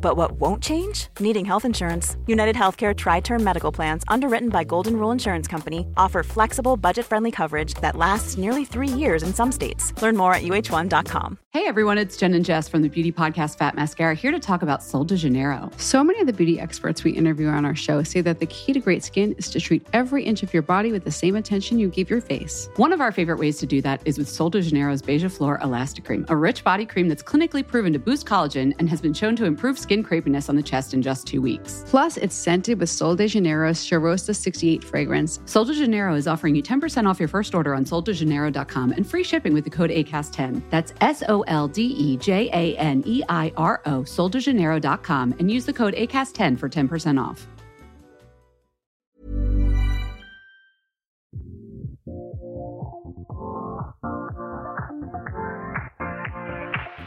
But what won't change? Needing health insurance. United Healthcare Tri Term Medical Plans, underwritten by Golden Rule Insurance Company, offer flexible, budget friendly coverage that lasts nearly three years in some states. Learn more at uh1.com. Hey everyone, it's Jen and Jess from the beauty podcast Fat Mascara here to talk about Sol de Janeiro. So many of the beauty experts we interview on our show say that the key to great skin is to treat every inch of your body with the same attention you give your face. One of our favorite ways to do that is with Sol de Janeiro's Beija Flor Elastic Cream, a rich body cream that's clinically proven to boost collagen and has been shown to improve skin crepiness on the chest in just two weeks. Plus, it's scented with Sol de Janeiro's Charosta 68 fragrance. Sol de Janeiro is offering you 10% off your first order on soldejaneiro.com and free shipping with the code ACAST10. That's S O L D E J A N E I R O, soldejaneiro.com, and use the code ACAST10 for 10% off.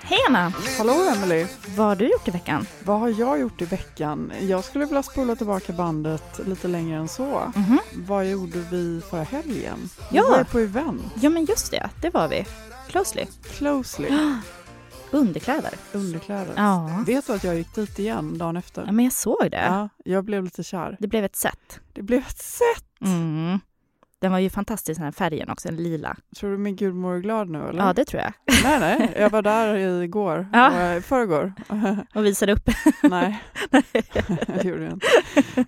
Hej Anna! Hallå Emily! Vad har du gjort i veckan? Vad har jag gjort i veckan? Jag skulle vilja spola tillbaka bandet lite längre än så. Mhm. Vad gjorde vi förra helgen? Vi Ja. var på event. Ja men just det, det var vi. Closely. Closely. Underkläder. Underkläder. Ja. Vet du att jag gick dit igen dagen efter? ja, men jag såg det. Ja, jag blev lite kär. Det blev ett set. Det blev ett sätt! Mm. Den var ju fantastisk den här färgen också, en lila. Tror du min gudmor är glad nu eller? Ja, det tror jag. Nej, nej. Jag var där igår. Ja. Eh, förrgår. Och visade upp. nej, det gjorde jag inte.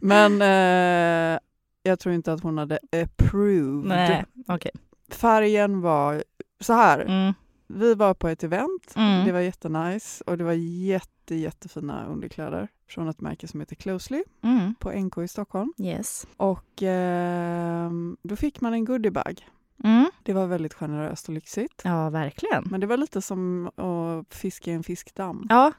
Men eh, jag tror inte att hon hade approved. Nej, okej. Färgen var så här. Mm. Vi var på ett event, Mm. det var jättenice och det var jätte, jättefina underkläder från ett märke som heter Closely Mm. på NK i Stockholm. Yes. Och ehm, då fick man en goodiebag. Mm. Det var väldigt generöst och lyxigt. Ja, verkligen. Men det var lite som att fiska i en fiskdamm. Ja,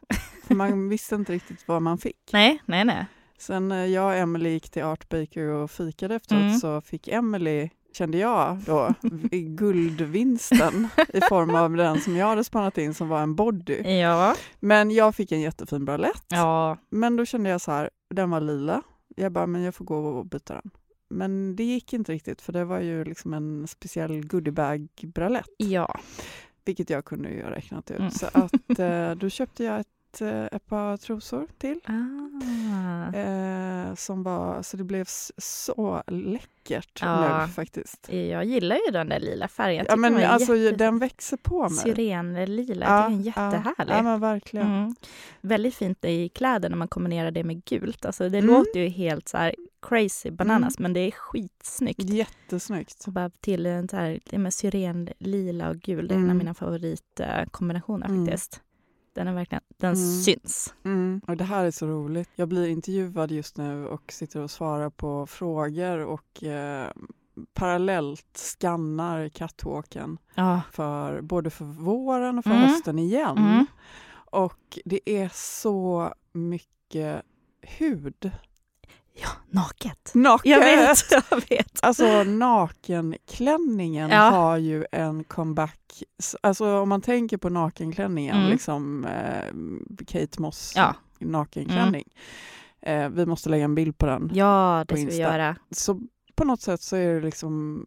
För man visste inte riktigt vad man fick. nej, nej, nej. Sen när jag och Emily gick till Art Baker och fikade efteråt Mm. så fick Emily, kände jag då, guldvinsten i form av den som jag hade spannat in som var en body. Ja. Men jag fick en jättefin bralett. Ja. Men då kände jag så här, den var lila. Jag bara, men jag får gå och byta den. Men det gick inte riktigt för det var ju liksom en speciell goodiebag-bralett. Ja. Vilket jag kunde ju ha räknat ut. Mm. Så att eh, då köpte jag ett, eh, ett par trosor till. Ah. Eh, som var, så det blev så läckert Ja. nu faktiskt. Jag gillar ju den där lila färgen. Ja men den alltså jätte- den växer på mig. Syrenlila, Ja, det är jättehärlig. Ja, men verkligen. Mm. Väldigt fint i kläder när man kombinerar det med gult. Alltså det Mm. låter ju helt så här crazy bananas, men det är skitsnyggt. Jättesnyggt. Så bara till en så här, med syren, lila och gul, det är en av Mm. mina favoritkombinationer Mm. faktiskt. Den är verkligen, den Mm. syns. Mm. Och det här är så roligt. Jag blir intervjuad just nu och sitter och svarar på frågor och eh, parallellt skannar catwalken Ja. för både för våren och för Mm. hösten igen. Mm. Och det är så mycket hud. Ja, naket. Naket! Jag vet, jag vet. Alltså nakenklänningen Ja. har ju en comeback. Alltså om man tänker på nakenklänningen, Mm. liksom eh, Kate Moss Ja. nakenklänning. Eh, vi måste lägga en bild på den. Ja, det ska vi göra. Så på något sätt så är det liksom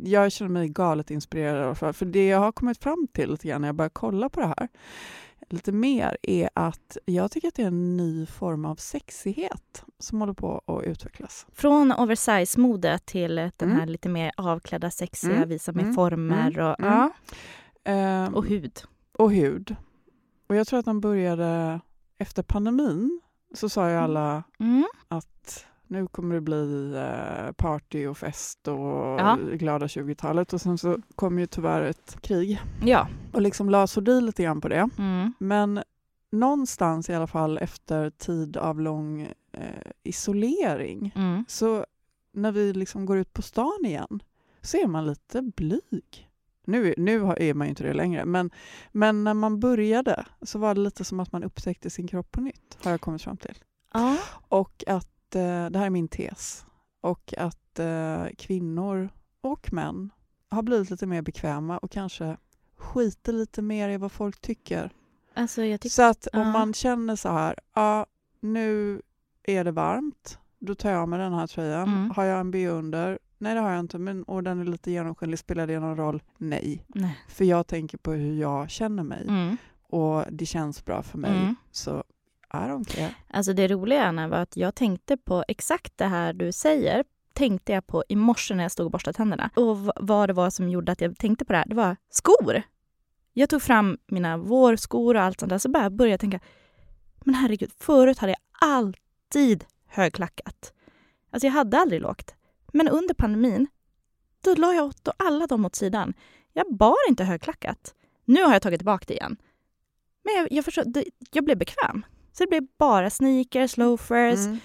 jag känner mig galet inspirerad. För det jag har kommit fram till lite grann när jag börjar kolla på det här lite mer är att jag tycker att det är en ny form av sexighet som håller på att utvecklas. Från oversize-mode till den Mm. här lite mer avklädda, sexiga, Mm. visa med Mm. former Mm. och, Mm. ja, Ehm, och hud. och hud. Och jag tror att de började efter pandemin så sa ju alla Mm. att nu kommer det bli eh, party och fest och Ja. glada 20-talet och sen så kom ju tyvärr ett krig Ja. och liksom la sordin lite grann på det. Mm. Men någonstans i alla fall efter tid av lång eh, isolering Mm. så när vi liksom går ut på stan igen så är man lite blyg. Nu, nu är man ju inte det längre, men, men när man började så var det lite som att man upptäckte sin kropp på nytt, har jag kommit fram till. Ja. Och att, eh, det här är min tes, och att eh, kvinnor och män har blivit lite mer bekväma och kanske skiter lite mer i vad folk tycker. Alltså tycker... Så att om ja. man känner så här, ja nu är det varmt, då tar jag av mig den här tröjan. Mm. Har jag en bh under, Nej, det har jag inte. Men, och den är lite genomskinlig. Spelar det någon roll? Nej. Nej. För jag tänker på hur jag känner mig Mm. och det känns bra för mig. Mm. Så i don't care. Alltså det roliga Anna, var att jag tänkte på exakt det här du säger tänkte jag på i morse när jag stod och borstade tänderna. Och vad det var som gjorde att jag tänkte på det här, det var skor. Jag tog fram mina vårskor och allt sånt där, så bara började jag tänka, men herregud, förut hade jag alltid högklackat. Alltså jag hade aldrig lågt. Men under pandemin, då la jag åt alla dem åt sidan. Jag bar inte högklackat. Nu har jag tagit tillbaka det igen. Men jag, jag, förstår, jag blev bekväm. Så det blev bara sneakers, loafers, Mm.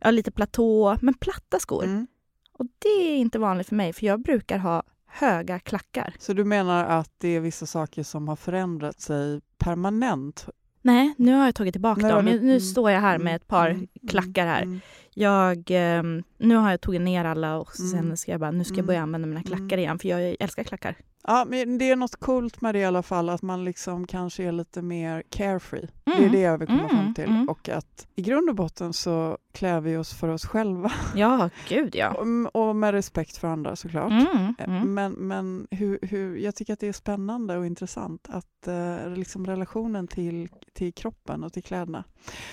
ja, lite platå, men platta skor. Mm. Och det är inte vanligt för mig, för jag brukar ha höga klackar. Så du menar att det är vissa saker som har förändrat sig permanent? Nej, nu har jag tagit tillbaka har dem. Nu, nu mm, står jag här med ett par Mm, klackar här. mm, Jag, ehm, nu har jag tagit ner alla och sen Mm. ska jag bara, nu ska jag Mm. börja använda mina klackar Mm. igen, för jag älskar klackar. Ja, men det är något coolt med det i alla fall, att man liksom kanske är lite mer carefree. Det är Mm. det jag vill komma Mm, fram till. mm. Och att i grund och botten så klär vi oss för oss själva. Ja, gud ja. Och- Och med respekt för andra såklart. Mm, Eh, mm. Men, men hur, hur, jag tycker att det är spännande och intressant att eh, liksom relationen till, till kroppen och till kläderna.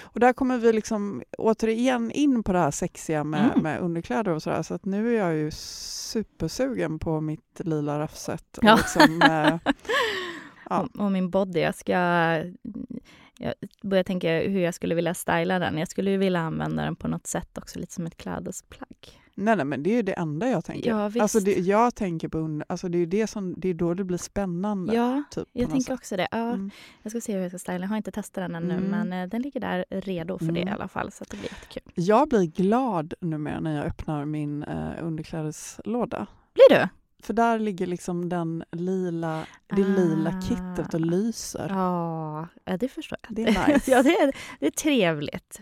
Och där kommer vi liksom återigen in på det här sexiga med, Mm. med underkläder och sådär. Så att nu är jag ju supersugen på mitt lila raffset. Och Ja. liksom, eh, Ja. Och, och min body, jag ska... Jag börjar tänka hur jag skulle vilja styla den. Jag skulle ju vilja använda den på något sätt också, lite som ett klädesplagg. nej, nej, men det är ju det enda jag tänker. Ja, visst. alltså det, jag tänker på alltså det är det som, det är då det blir spännande. Ja, typ, jag tänker sätt. också det. Ja, Mm. Jag ska se hur jag ska styla. Jag har inte testat den ännu, Mm. men eh, den ligger där redo för det Mm. i alla fall. Så det blir jättekul. Jag blir glad numera när jag öppnar min eh, underklädeslåda. Blir du? För där ligger liksom den lila, det lila Ah. kittet och lyser. Ja, det förstår jag. Det är nice. ja, det är, det är trevligt.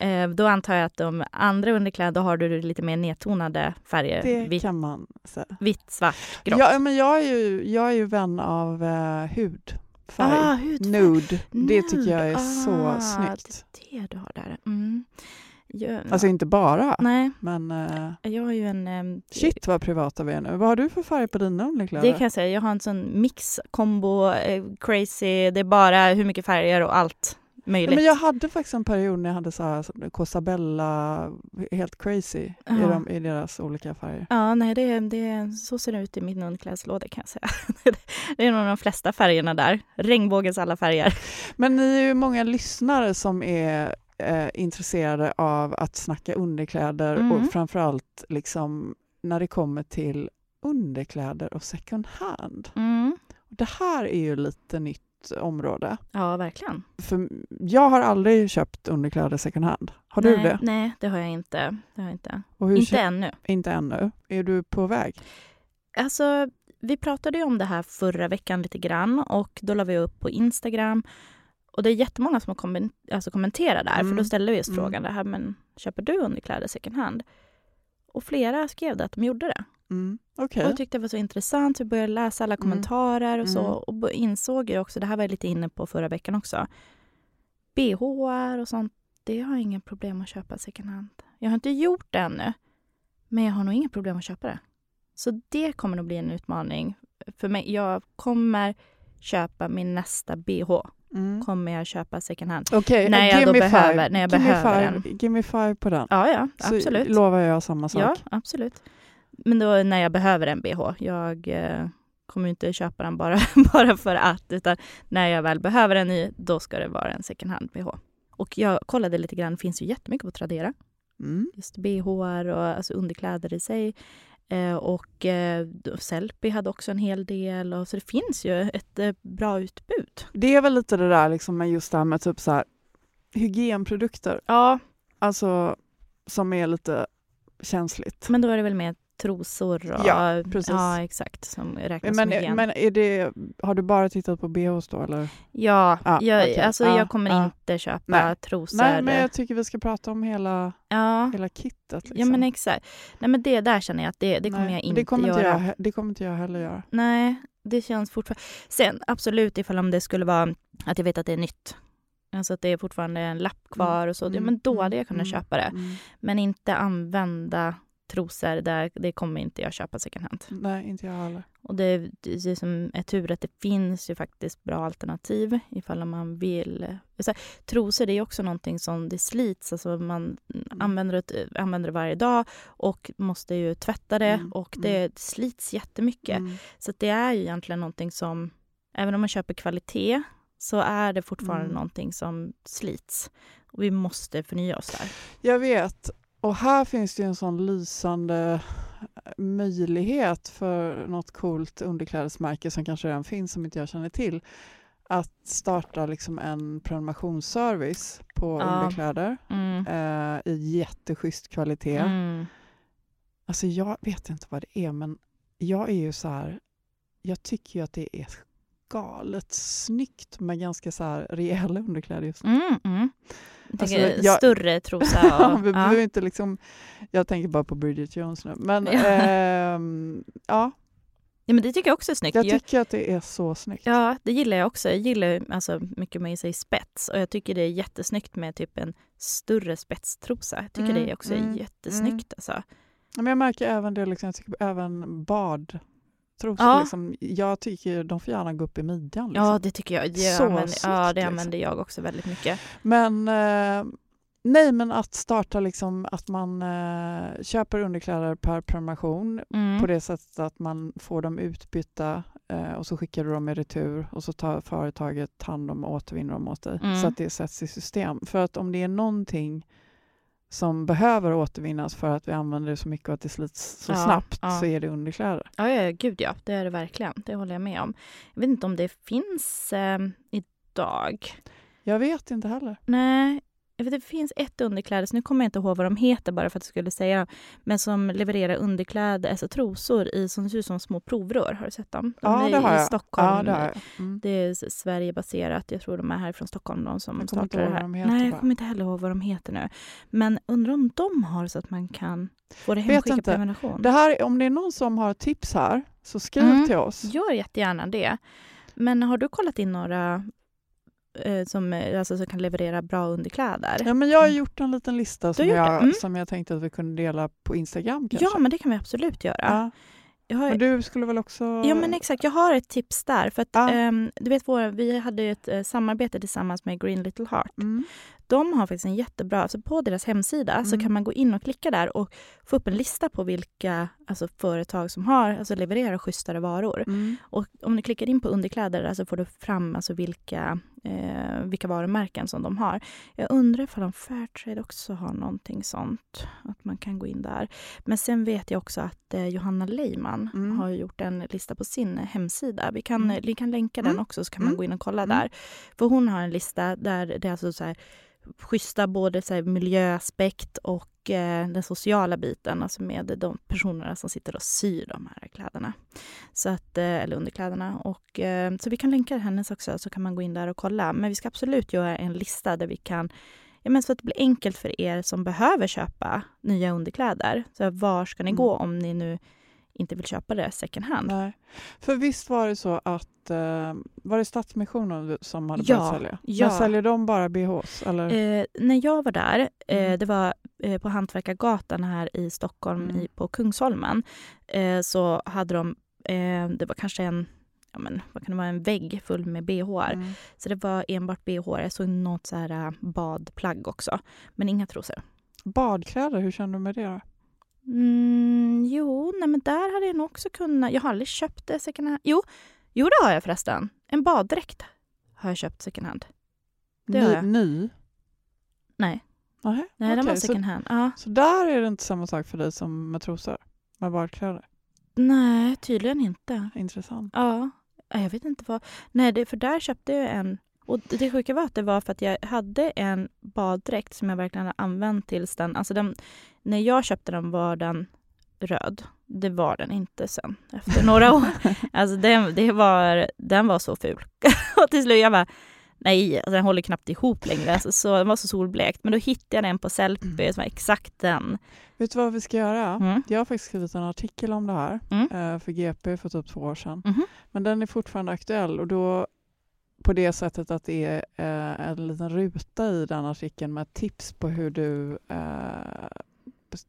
Eh, då antar jag att de andra underkläder, då har du lite mer nedtonade färger. Det vitt, kan man säga. vitt, svart, grått. Ja, men jag är ju, jag är ju vän av eh, hudfärg. ah, hudfärg. Nude. Det tycker jag är Nude. så ah, snyggt. Det är det du har där. Mm. Jag, Alltså inte bara, nej, men eh, jag har ju en... ehm, shit vad privata vi är nu. Vad har du för färg på dina underkläder? Det kan jag säga. Jag har en sån mix, kombo, eh, crazy. Det är bara hur mycket färger och allt Ja, möjligt. men jag hade faktiskt en period när jag hade så här Cosabella, helt crazy i, Ja. de, i deras olika färger. Ja, nej, det, det, så ser det ut i min underklädeslåda kan jag säga. det är nog de flesta färgerna där. Regnbågens alla färger. Men ni är ju många lyssnare som är eh, intresserade av att snacka underkläder Mm. och framförallt liksom när det kommer till underkläder och second hand. Mm. Det här är ju lite nytt område. Ja, verkligen. För jag har aldrig köpt underkläder second hand. Har du nej, det? Nej, det har jag inte. Det har jag inte. Inte ännu. inte ännu. Är du på väg? Alltså, vi pratade ju om det här förra veckan lite grann och då la vi upp på Instagram. Och det är jättemånga som har alltså kommenterat där, för Mm. då ställde vi just Mm. frågan det här, men köper du underkläder second hand? Och flera skrev det att de gjorde det. Mm. Okej. Och jag tyckte det var så intressant. Vi började läsa alla kommentarer och så. Mm. Och insåg ju också, det här var jag lite inne på förra veckan också. BHR och sånt, det har jag inga problem att köpa second hand. Jag har inte gjort det ännu. Men jag har nog inga problem att köpa det. Så det kommer nog bli en utmaning för mig. Jag kommer köpa min nästa BH. Mm. Kommer jag köpa second hand. Okej, När jag give då behöver- five. när jag give behöver five, Give me five på den. Ja, ja, Så absolut. lovar jag samma sak. Ja, absolut. Men då när jag behöver en bh. Jag eh, kommer inte köpa den bara, bara för att, utan när jag väl behöver en ny, då ska det vara en second hand bh. Och jag kollade lite grann, det finns ju jättemycket på Tradera. Mm. Just bh och alltså underkläder i sig. Eh, och eh, Sellpy hade också en hel del. Och, så det finns ju ett eh, bra utbud. Det är väl lite det där liksom med just det här med typ så här hygienprodukter, Ja, alltså som är lite känsligt. men då är det väl mer trosor och... Ja, precis. Ja, exakt. Som räknas Men, som hygien. men är det, har du bara tittat på bhs då eller? Ja, Ja, jag, okej. alltså Ja, jag kommer ja. inte köpa Nej. trosor. Nej, men jag tycker vi ska prata om hela, ja. hela kittet. Liksom. ja, men exakt. Nej, men det där känner jag att det, det kommer Nej, jag inte det kommer göra. Inte jag, he- det kommer inte jag heller göra. Nej, det känns fortfarande... Sen absolut ifall om det skulle vara att jag vet att det är nytt. Alltså att det är fortfarande en lapp kvar och så. Mm, men då mm, hade jag kunnat mm, köpa det. mm. Men inte använda trosor, där, det kommer inte jag köpa second hand. Nej, inte jag heller. Och det, det är som är tur att det finns ju faktiskt bra alternativ ifall man vill. Så trosor det är också någonting som det slits, alltså man mm. använder, det, använder det varje dag och måste ju tvätta det mm. och det mm. slits jättemycket. Mm. Så det är ju egentligen någonting som, även om man köper kvalitet, så är det fortfarande mm. någonting som slits. Och vi måste förnya oss där. Jag vet. Och här finns det en sån lysande möjlighet för något coolt underklädesmärke som kanske redan finns som inte jag känner till att starta liksom en prenumerationsservice på ja. underkläder mm. eh, i jätteschysst kvalitet. Mm. Alltså jag vet inte vad det är men jag är ju så här, jag tycker ju att det är galet snyggt med ganska så här rejäla underkläder just nu. Mm, mm. Alltså, jag, större trosa. Och, ja. inte liksom, jag tänker bara på Bridget Jones nu. Men ja. Eh, ja. Ja, men det tycker jag också är snyggt. Jag tycker att det är så snyggt. Ja, det gillar jag också. Jag gillar alltså mycket med sig spets och jag tycker det är jättesnyggt med typ en större spetstrosa. Jag tycker mm, det är också mm, jättesnyggt. Mm. Alltså. Men jag märker även det, liksom, jag tycker även bad trosor. Ja. Liksom, jag tycker de får gärna gå upp i midjan. Liksom. Ja, det tycker jag. Det, så använder, snyggt, ja, det liksom. använder jag också väldigt mycket. Men eh, nej, men att starta liksom att man eh, köper underkläder per prenumeration mm. på det sättet att man får dem utbytta eh, och så skickar du dem i retur och så tar företaget hand om och återvinner dem åt dig mm. så att det sätts i system. För att om det är någonting som behöver återvinnas för att vi använder det så mycket och att det slits så ja, snabbt ja. så är det underkläder. Ja, ja, gud ja. Det är det verkligen. Det håller jag med om. Jag vet inte om det finns eh, idag. Jag vet inte heller. Nej, jag vet, det finns ett underkläde, så nu kommer jag inte ihåg vad de heter bara för att jag skulle säga dem, men som levererar underkläder, alltså trosor i som ser ut som små provrör. Har du sett dem? De ja, är det har jag. I Stockholm. Ja, det, har jag. Mm. det är Sverigebaserat. Jag tror de är härifrån Stockholm, de som startar det här. Nej, jag kommer inte heller ihåg vad de heter nu. Men undrar om de har så att man kan få det hemskickat prenumeration? Det här, om det är någon som har tips här, så skriv mm. till oss. Gör jättegärna det. Men har du kollat in några eh, som, eh, alltså, som kan leverera bra underkläder. Ja, men jag har mm. gjort en liten lista som jag, mm. som jag tänkte att vi kunde dela på Instagram. Kanske. Ja, men det kan vi absolut göra. Ja. Har, men du skulle väl också... Ja, men exakt. Jag har ett tips där. För att, ja. um, du vet, vår, vi hade ett uh, samarbete tillsammans med Green Little Heart. Mm. De har faktiskt en jättebra... Alltså på deras hemsida mm. så kan man gå in och klicka där och få upp en lista på vilka alltså, företag som har, alltså, levererar schysstare varor. Mm. Och om du klickar in på underkläder alltså, får du fram alltså, vilka eh, vilka varumärken som de har. Jag undrar ifall de Fairtrade också har någonting sånt, att man kan gå in där. Men sen vet jag också att eh, Johanna Leiman mm. har gjort en lista på sin hemsida. Vi kan, mm. vi kan länka mm. den också så kan man mm. gå in och kolla mm. där. För hon har en lista där det är alltså så här schyssta både så miljöaspekt och eh, den sociala biten, alltså med de personerna som sitter och syr de här kläderna. Så att, eh, eller underkläderna. Och, eh, så vi kan länka hennes också, så kan man gå in där och kolla. Men vi ska absolut göra en lista där vi kan Ja, men så att det blir enkelt för er som behöver köpa nya underkläder. Så var ska ni mm. gå om ni nu inte vill köpa det second hand. Nej. För visst var det så att eh, var det Stadsmissionen som hade ja, börjat sälja? Ja. Men säljer de bara bhs? Eller? Eh, när jag var där, eh, mm. det var eh, på Hantverkargatan här i Stockholm mm. i, på Kungsholmen, eh, så hade de, eh, det var kanske en ja, men, vad kan det vara, en vägg full med bh. Mm. Så det var enbart bh. Jag såg något så här badplagg också, men inga trosor. Badkläder, hur känner du med det? Mm, jo, nej men där hade jag nog också kunnat... Jag har aldrig köpt det second hand. Jo, jo det har jag förresten. En baddräkt har jag köpt second hand. Det ny, har jag. Ny? Nej. Aha, nej, okay. den var second hand. Så, ja. så där är det inte samma sak för dig som med trosor? Med badkläder? Nej, tydligen inte. Intressant. Ja. Jag vet inte vad... Nej, det, för där köpte jag en och det sjuka var att det var för att jag hade en baddräkt som jag verkligen hade använt tills den... Alltså den, när jag köpte den var den röd. Det var den inte sen, efter några år. Alltså den, det var, den var så ful. och till slut jag bara, nej, alltså den håller knappt ihop längre. Alltså, så, den var så solblekt. Men då hittade jag den på Sellpy mm. som var exakt den. Vet du vad vi ska göra? Mm. Jag har faktiskt skrivit en artikel om det här mm. Eh, för GP för typ två år sedan. Mm. Men den är fortfarande aktuell och då på det sättet att det är eh, en liten ruta i den artikeln med tips på hur du eh,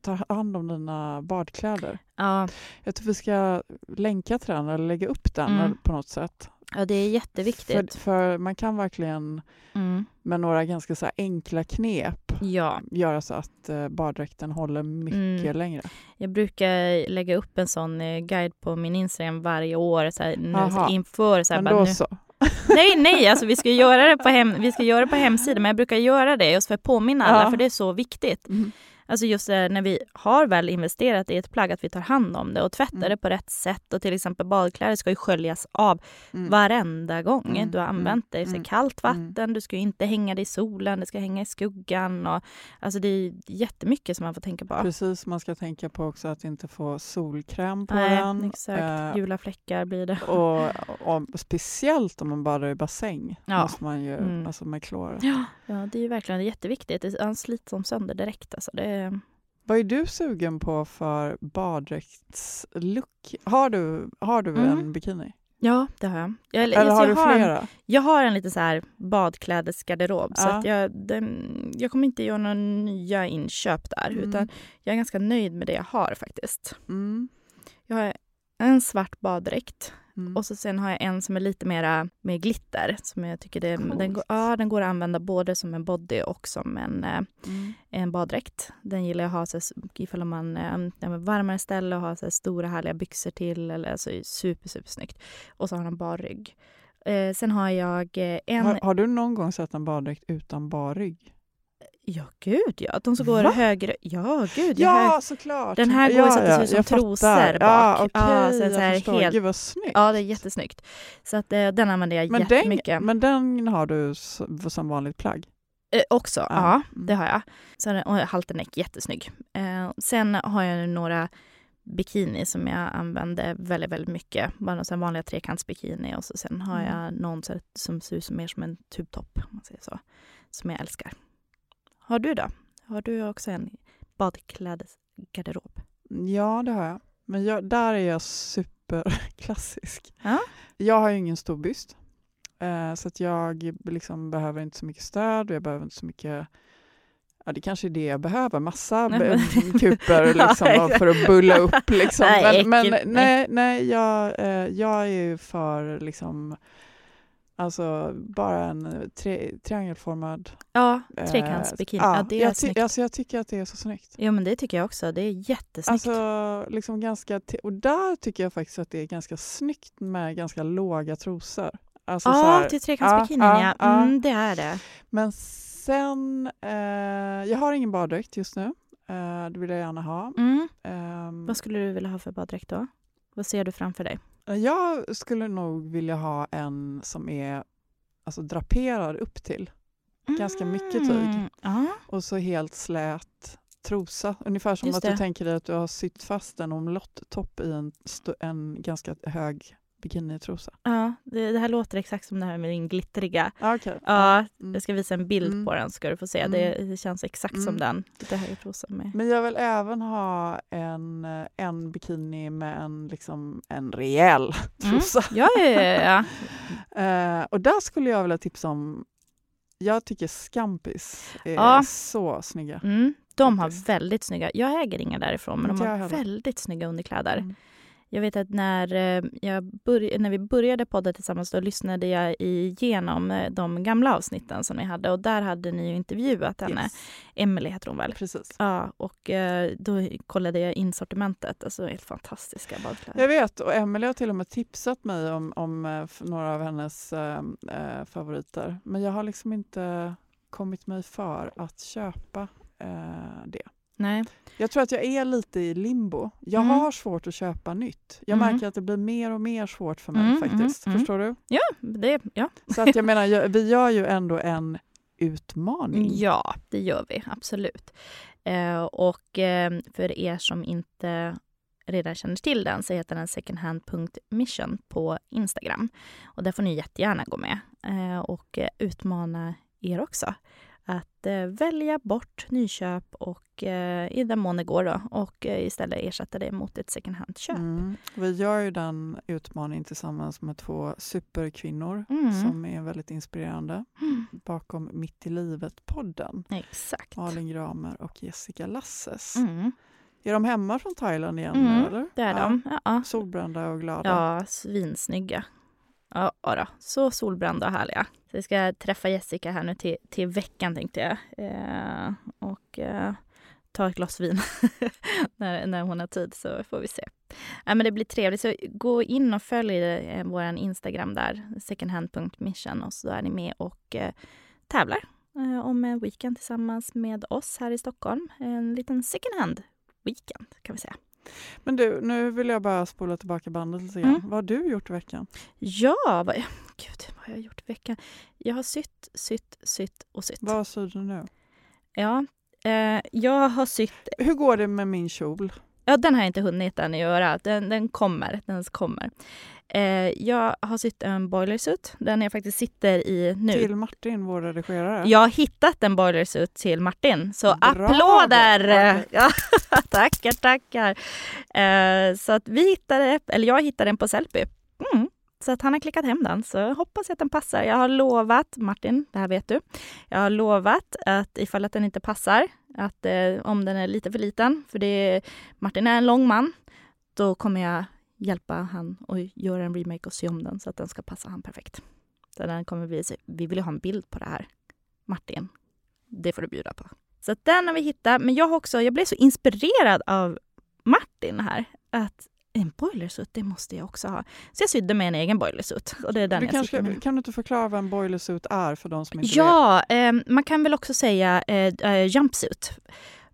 ta hand om dina badkläder. Ja, Jag tror vi ska länka till den eller lägga upp den Mm. på något sätt. ja det är jätteviktigt. För, för man kan verkligen Mm. med några ganska så enkla knep Ja, göra så att eh, baddräkten håller mycket Mm. längre. jag brukar lägga upp en sån eh, guide på min Instagram varje år så här, nu, Aha. inför. Så här, Men då nu, så. Nej, nej, alltså vi ska göra det på, hem, vi ska göra det på hemsidan, men jag brukar göra det just för att påminna alla, Ja. för det är så viktigt. Mm. Alltså just det, här, när vi har väl investerat i ett plagg, att vi tar hand om det och tvättar Mm. det på rätt sätt. Och till exempel badkläder ska ju sköljas av Mm. varenda gång Mm, du har mm, använt det. Så mm, kallt mm. vatten, du ska inte hänga det i solen, det ska hänga i skuggan. Och, alltså det är jättemycket som man får tänka på. Precis, man ska tänka på också att inte få solkräm på Nej, den. exakt. Eh, Gula fläckar blir det. och, och speciellt om man badar i bassäng Ja. måste man ju, alltså med klor. Ja, ja, det är ju verkligen jätteviktigt. Det han slits som sönder direkt. Alltså det är... Vad är du sugen på för baddräktslook? Har du, har du Mm. en bikini? Ja, det har jag. Jag, Eller alltså, har jag du en- flera? Jag har en liten så här badklädesgarderob så Ja. att jag, den, jag kommer inte göra några nya inköp där Mm. utan jag är ganska nöjd med det jag har faktiskt. Mm. Jag har en svart baddräkt Mm. och så sen har jag en som är lite mera med glitter som jag tycker det, den, går, ja, den går att använda både som en body och som en, eh, Mm. en baddräkt. Den gillar jag att ha så, ifall man är ja, varmare ställe och har så stora härliga byxor till. Eller, alltså, super, super snyggt. Och så har den bar rygg. Eh, sen har jag eh, en... Har, har du någon gång sett en baddräkt utan bar rygg? Ja, gud ja. De som går Va? högre... Ja, gud. Ja, såklart! Den här går ja, så att det ser ut som trosor fattar. bak. Ja, okej, Ja, så jag här förstår. helt- Gud vad snyggt. Ja, det är jättesnyggt. Så att, eh, den använder jag men, jättemycket. den, men den har du som vanligt plagg? Eh, också, Ja. ja. Mm. Det har jag. Sen, och halterneck, jättesnygg. Eh, sen har jag några bikini som jag använder väldigt, väldigt mycket. Bara här vanliga trekantsbikini och så sen har Mm. jag någon som ser ut som mer som en tubtopp, om man säger så. Som jag älskar. Har du då? Har du också en badklädesgarderob? Ja, det har jag. Men jag, där är jag superklassisk. Ja. Jag har ju ingen stor byst. Eh, så att jag liksom behöver inte så mycket stöd och jag behöver inte så mycket Ja, det kanske är det jag behöver, massa Nej, kuper liksom, för att bulla upp. Liksom. Men men nej, nej. jag, eh, jag är ju för liksom, alltså, bara en tre, triangelformad... Ja, eh, trekantsbikini. ja, det är jag, snyggt. alltså, jag tycker att det är så snyggt. Jo, men det tycker jag också. Det är jättesnyggt. Alltså, liksom ganska och där tycker jag faktiskt att det är ganska snyggt med ganska låga trosor. Alltså, så ja, här- till trekantsbikinin ja, ja. ja, Mm, det är det. Men sen, eh, jag har ingen baddräkt just nu. Eh, det vill jag gärna ha. Mm. Ehm, Vad skulle du vilja ha för baddräkt då? Vad ser du framför dig? jag skulle nog vilja ha en som är alltså, draperad upp till Ganska mycket tyg. Mm, Ja, och så helt slät trosa. Ungefär som Just att det. du tänker dig att du har sytt fast en omlotttopp i en, en ganska hög bikinitrosa. ja det, det här låter exakt som det här med din glittriga. Okay. Ja, Mm. jag ska visa en bild Mm. på den ska du få se. Mm. Det, det känns exakt som Mm. den. Lite högre trosa med. Men jag vill även ha en, eh, en bikini med en, liksom, en rejäl Mm. trosa. Ja, ja, ja, ja. Eh, och där skulle jag vilja tipsa om, jag tycker Scampis är Ja. så snygga. Mm. De har väldigt snygga, jag äger inga därifrån, men de har väldigt snygga underkläder. Jag vet att när, eh, jag börj- när vi började podda tillsammans då lyssnade jag igenom eh, de gamla avsnitten som ni hade och där hade ni ju intervjuat henne. Yes. Emelie heter hon väl? Precis. Ja, och eh, då kollade jag in sortimentet. Alltså helt fantastiska badkläder. Jag vet, och Emelie har till och med tipsat mig om, om några av hennes eh, favoriter. Men jag har liksom inte kommit mig för att köpa eh, det. Nej. Jag tror att jag är lite i limbo. Jag Mm. har svårt att köpa nytt. Jag Mm. märker att det blir mer och mer svårt för mig Mm, faktiskt. mm, mm. Förstår du? Ja, det, ja. Så att jag menar, vi gör ju ändå en utmaning. ja, det gör vi absolut. Eh, och eh, för er som inte redan känner till den så heter den secondhand.mission på Instagram. Och där får ni jättegärna gå med eh, och eh, utmana er också välja bort nyköp och eh, i den mån det går då, och eh, istället ersätta det mot ett second hand-köp. Mm. Vi gör ju den utmaningen tillsammans med två superkvinnor Mm. som är väldigt inspirerande Mm. bakom Mitt i livet-podden. Exakt. Malin Gramer och Jessica Lasses. Mm. Är de hemma från Thailand igen Mm, eller? Det är Ja. de. Ja. Solbrända och glada. Ja, svinsnygga. Ja, då. så solbrända och härliga. Så jag ska träffa Jessica här nu till, till veckan tänkte jag. Eh, och eh, ta ett glas vin när, när hon har tid så får vi se. Ja, men det blir trevligt. Så gå in och följ eh, vår Instagram där, secondhand.mission och så är ni med och eh, tävlar eh, om en weekend tillsammans med oss här i Stockholm. En liten second hand weekend kan vi säga. Men du, nu vill jag bara spola tillbaka bandet lite grann. Mm. Vad har du gjort i veckan? Ja, vad, gud, vad har jag gjort i veckan? Jag har sytt, sytt, sytt och sytt. Vad syr du nu? Ja, eh, jag har sytt... Hur går det med min kjol? Ja, den har jag inte hunnit än att göra. Den, den kommer. Den kommer. Eh, jag har sytt en boilersuit. Den jag faktiskt sitter i nu. Till Martin, vår redigerare. Jag har hittat en boilersuit till Martin, så Bravo! applåder! Ja, tackar, tackar. Eh, så att vi hittade, eller jag hittade den på Sellpy. Mm. Så att han har klickat hem den, så jag hoppas att den passar. Jag har lovat, Martin, det här vet du, jag har lovat att ifall att den inte passar, att eh, om den är lite för liten, för det, Martin är en lång man, då kommer jag hjälpa han och göra en remake och sy om den så att den ska passa han perfekt. Så den kommer vi, vi vill ju ha en bild på det här. Martin, det får du bjuda på. Så den har vi hittat. Men jag också, jag blev så inspirerad av Martin här. Att en boilersuit, det måste jag också ha. Så jag sydde med en egen boilersuit. Och det är den du kanske, med. kan du inte förklara vad en boilersuit är för de som inte vet? Ja, eh, man kan väl också säga eh, eh, jumpsuit.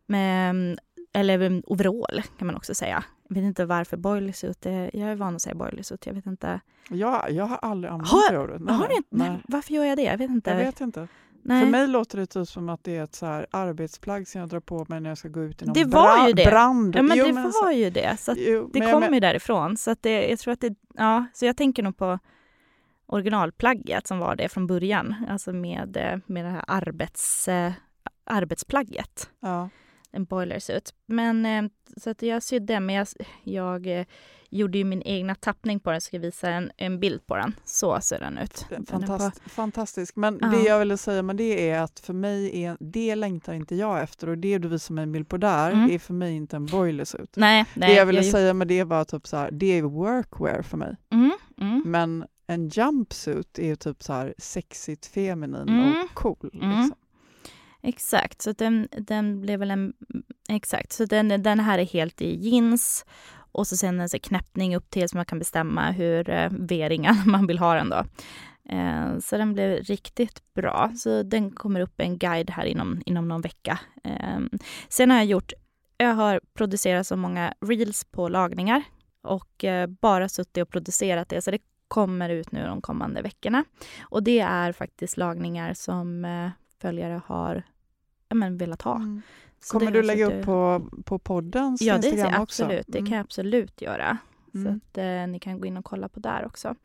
Med, eller eh, overall kan man också säga. Jag vet inte varför boilersuit, är, jag är van att säga boilersuit. Jag vet inte. Jag, jag har aldrig använt Har- det ordet. Nej, Har inte? nej. Nej. Varför gör jag det? Jag vet inte. Jag vet inte. Nej. För mig låter det typ som att det är ett så här arbetsplagg som jag drar på mig när jag ska gå ut i någon Det var bra- ju det. brand. Ja, men Jo, det men var ju det. Så jo, det kommer ju därifrån. Så att det, jag tror att det, ja, så jag tänker nog på originalplagget som var det från början. Alltså med, eh, med det här arbets, eh, arbetsplagget. Ja. En boilersuit. Men eh, så att jag sydde, men jag, jag eh, gjorde ju min egna tappning på den. Ska visa en, en bild på den. Så ser den ut. Det är på- Fantast, fantastiskt. Men Ja. det jag ville säga med det är att för mig är, det längtar inte jag efter och det du visar mig en bild på där Mm. är för mig inte en boilersuit. Nej, nej. det jag ville jag, säga med det var typ så här, det är workwear för mig. Mm, mm. Men en jumpsuit är ju typ så här sexigt, feminin Mm. och cool. Mm. Liksom. Exakt, så den, den blev väl en... Exakt, så den, den här är helt i jeans och så sen en så knäppning upp till så man kan bestämma hur eh, v man vill ha den då. Eh, så den blev riktigt bra. Så den kommer upp en guide här inom, inom någon vecka. Eh, sen har jag gjort... Jag har producerat så många reels på lagningar och eh, bara suttit och producerat det. Så det kommer ut nu de kommande veckorna. Och det är faktiskt lagningar som eh, följare har ja, men, velat ha. Mm. Kommer det du lägga upp på, på poddens Ja, det Instagram ser också? absolut. Det kan jag absolut göra. Mm. Så att eh, ni kan gå in och kolla på där också.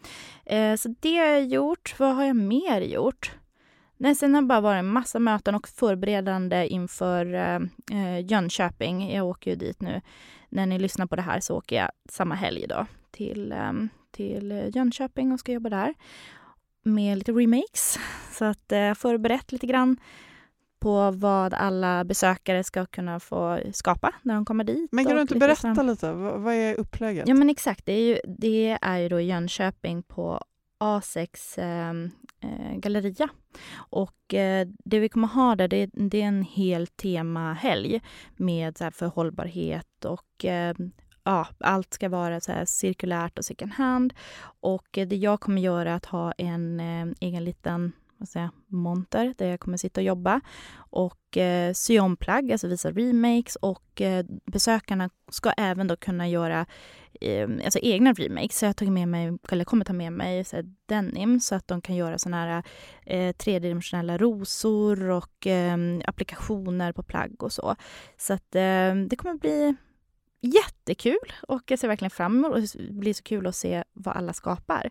Eh, så det har jag gjort. Vad har jag mer gjort? Nej, sen har det bara varit en massa möten och förberedande inför eh, eh, Jönköping. Jag åker ju dit nu. När ni lyssnar på det här så åker jag samma helg då till, eh, till Jönköping och ska jobba där med lite remakes. Så att eh, förberett lite grann på vad alla besökare ska kunna få skapa när de kommer dit. Men kan du inte berätta så- lite? Vad, är upplägget? Ja men exakt, det är ju, det är ju då Jönköping på A6 eh, eh, galleria. Och eh, det vi kommer ha där, det, det är en hel temahelg med så här, för hållbarhet och eh, ja, allt ska vara så här cirkulärt och second hand. Och eh, det jag kommer göra är att ha en eh, egen liten vad säger, monter där jag kommer sitta och jobba och eh, sy om plagg, alltså visa remakes och eh, besökarna ska även då kunna göra eh, alltså egna remakes. Så jag tagit med mig, eller kommer ta med mig så här, denim så att de kan göra såna här eh, tredimensionella rosor och eh, applikationer på plagg och så. Så att eh, det kommer bli jättekul och jag ser verkligen fram emot och det blir så kul att se vad alla skapar.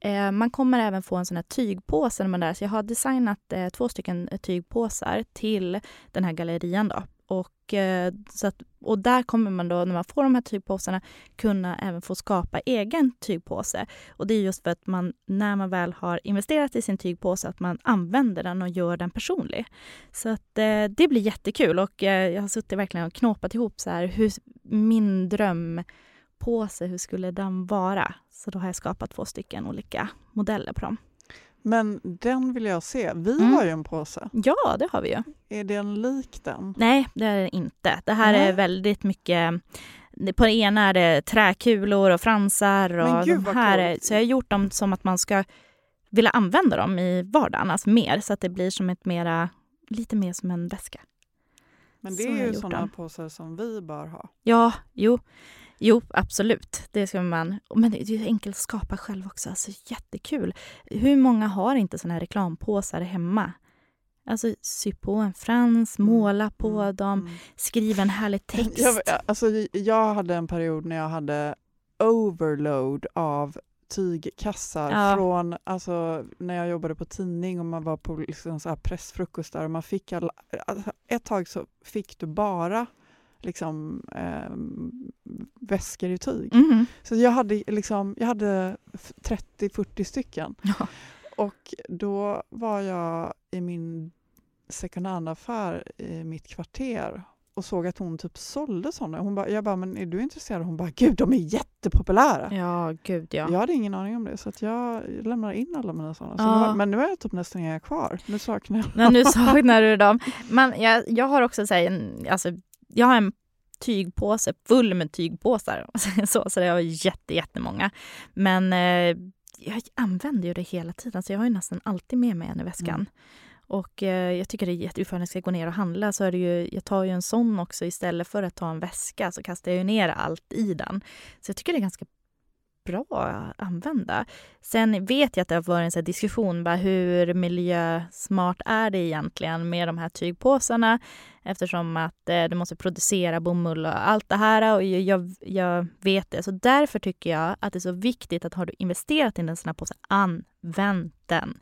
Eh, man kommer även få en sån här tygpåse när man är där. Så jag har designat eh, två stycken tygpåsar till den här gallerian då. Och, eh, så att, och där kommer man då, när man får de här tygpåsarna, kunna även få skapa egen tygpåse. Och det är just för att man, när man väl har investerat i sin tygpåse, att man använder den och gör den personlig. Så att eh, det blir jättekul och eh, jag har suttit verkligen och knåpat ihop så här, hur min drömpåse, hur skulle den vara? Så då har jag skapat två stycken olika modeller på dem. Men den vill jag se. Vi Mm. har ju en påse. Ja, det har vi ju. Är den lik den? Nej, det är det inte. Det här Nej. är väldigt mycket... På det ena är det träkulor och fransar. Och de här är, så jag har gjort dem som att man ska vilja använda dem i vardagen, alltså mer, så att det blir som ett mera, lite mer som en väska. Men det Så är ju sådana den. påsar som vi bör ha. Ja, jo, jo absolut. Det ska man. Men det är ju enkelt att skapa själv också. Alltså jättekul. Hur många har inte såna här reklampåsar hemma? Alltså sy på en frans, måla på Mm, dem, mm. skriva en härlig text. Jag, alltså, jag hade en period när jag hade overload av tygkassar Ja. från alltså, när jag jobbade på tidning och man var på liksom, så här pressfrukostar och man fick alla, alltså, ett tag så fick du bara liksom eh, väskor i tyg. Mhm. Så jag hade liksom, jag hade f- 30-40 stycken. Ja. Och då var jag i min second hand-affär i mitt kvarter och såg att hon typ sålde sådana. Hon bara, jag bara, men är du intresserad? Hon bara, gud de är jättepopulära. Ja, gud ja. Jag hade ingen aning om det så att jag lämnar in alla mina sådana. Så Ja. men nu är jag typ nästan inga kvar. Nu saknar jag Men nu saknar du dem. Men jag, jag har också så här, en, alltså, jag har en tygpåse full med tygpåsar. Så, så det har jätte, jättemånga. Men eh, jag använder ju det hela tiden. Så jag har ju nästan alltid med mig en i väskan. Mm. Och eh, jag tycker det är jätteroligt när jag ska gå ner och handla så är det ju, jag tar ju en sån också istället för att ta en väska så kastar jag ju ner allt i den. Så jag tycker det är ganska bra att använda. Sen vet jag att det har varit en sån här diskussion bara hur miljösmart är det egentligen med de här tygpåsarna eftersom att eh, du måste producera bomull och allt det här och jag, jag, jag vet det. Så därför tycker jag att det är så viktigt att har du investerat i en sån här påse, använd den.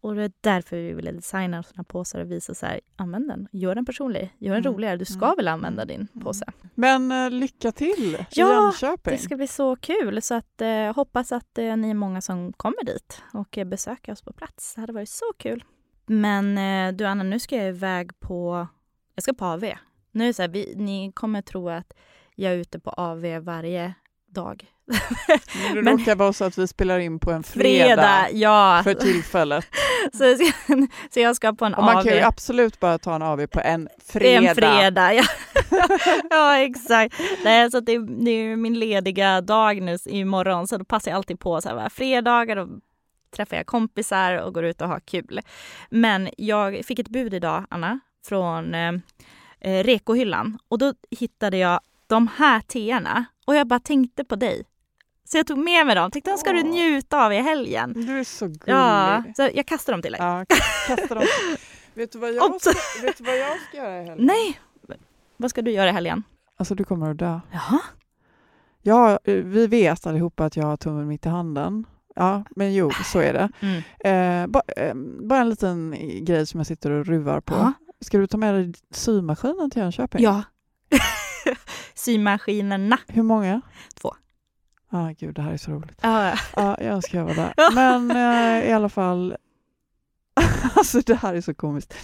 Och det är därför vi ville designa såna här påsar och visa så här, använd den, gör den personlig, gör den Mm, roligare. Du ska mm, väl använda din mm. påse? Men eh, lycka till i Ja, Jönköping. Det ska bli så kul. Så att, eh, hoppas att eh, ni är många som kommer dit och eh, besöker oss på plats. Det hade varit så kul. Men eh, du Anna, nu ska jag iväg på... Jag ska på AV. Nu är så här, vi, ni kommer tro att jag är ute på AV varje dag. Men det Men- råkar vara så att vi spelar in på en fredag, Fredag, ja. för tillfället. Så, jag ska, så jag ska på en Och man AV. kan ju absolut bara ta en AV på en fredag. En fredag, ja. ja exakt. Nej, så att det, är, det är min lediga dag nu imorgon så då passar jag alltid på så här, fredagar och träffar jag kompisar och går ut och har kul. Men jag fick ett bud idag, Anna, från eh, eh, Rekohyllan och då hittade jag de här teerna och jag bara tänkte på dig. Så jag tog med mig dem. Tänkte de ska du njuta av i helgen. Du är så gullig. Ja, så jag kastar dem till dig. Ja, kasta dem. vet, du vad jag ska, vet du vad jag ska göra i helgen? Nej! Vad ska du göra i helgen? Alltså du kommer att dö. Jaha. Ja, eh, vi vet allihopa att jag har tummen mitt i handen. Ja, men jo, så är det. Mm. Eh, ba, eh, bara en liten grej som jag sitter och ruvar på. Ja. Ska du ta med dig symaskinen till Jönköping? Ja. Symaskinerna. Hur många? Två. Ah, gud, det här är så roligt. Ja. Ja, jag önskar jag var där. Men eh, i alla fall, alltså det här är så komiskt.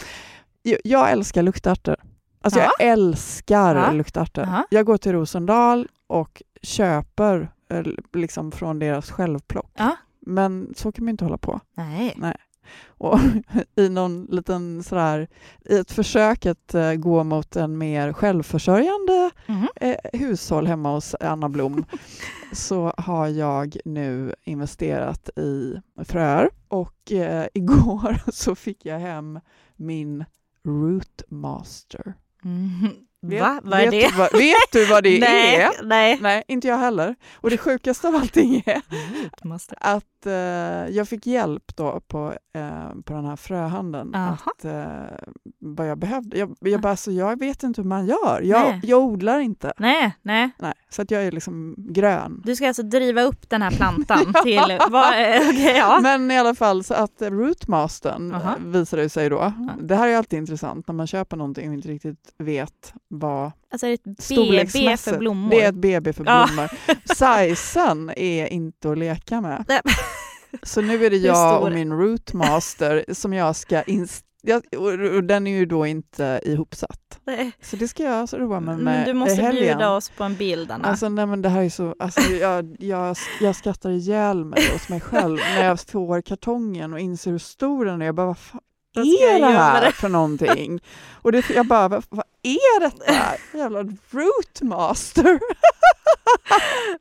Jag, jag älskar luktärtor. Alltså Ja. jag älskar Ja. luktärtor. Jaha. Jag går till Rosendal och köper eh, liksom från deras självplock. Ja. Men så kan man inte hålla på. Nej. Och i någon liten sådär, i ett försök att eh, gå mot en mer självförsörjande Mhm. eh, hushåll hemma hos Anna Blom så har jag nu investerat i fröer och eh, igår så fick jag hem min Rootmaster. Mhm. Vet, Va? Vad är vet, det? Vad, vet du vad det nej, är? nej. Nej, inte jag heller. Och det sjukaste av allting är Måste. Att eh, jag fick hjälp då på, eh, på den här fröhandeln. Aha. Att, eh, vad jag behövde. Jag, jag bara, så jag vet inte hur man gör. Jag, jag odlar inte. Nej, nej. Nej, så att jag är liksom grön. Du ska alltså driva upp den här plantan till... Vad, eh, okej, ja. Men i alla fall så att Rootmastern Aha. eh, visade det sig då. Det här är alltid intressant när man köper någonting och inte riktigt vet vad Alltså är det ett BB för blommor? Det är ett BB för blommor. Sizen är inte att leka med. Nej. Så nu är det jag och min rootmaster som jag ska ins- jag, och, den är ju då inte ihopsatt. Nej. Så det ska jag så roa mig med Men du måste helgen. bjuda oss på en bild, Anna. Alltså, nej, men det här är så, alltså, jag, jag, jag skrattar ihjäl mig hos mig själv när jag får kartongen och inser hur stor den är. Jag bara, vad fan är jag det göra här för någonting? Och det, jag bara, vad, vad är detta? Jävla rootmaster!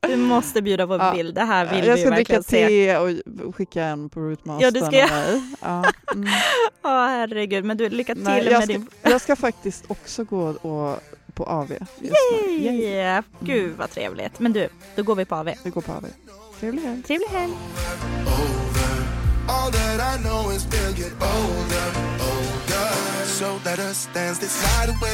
Du måste bjuda på Ja. bild. Det här vill jag vi ska dricka verkligen se. te och skicka en på rootmastern Ja, det ska jag. mig. Ja, mm. Ja, herregud. Men du, lycka till Nej, med jag, ska, din... jag ska faktiskt också gå och, på AV. Yay. Yay! Gud vad trevligt. Men du, då går vi på AV. Vi går på AV. Trevlig helg. Trevlig helg! All that I know is they'll get older, older. So let us dance this night away.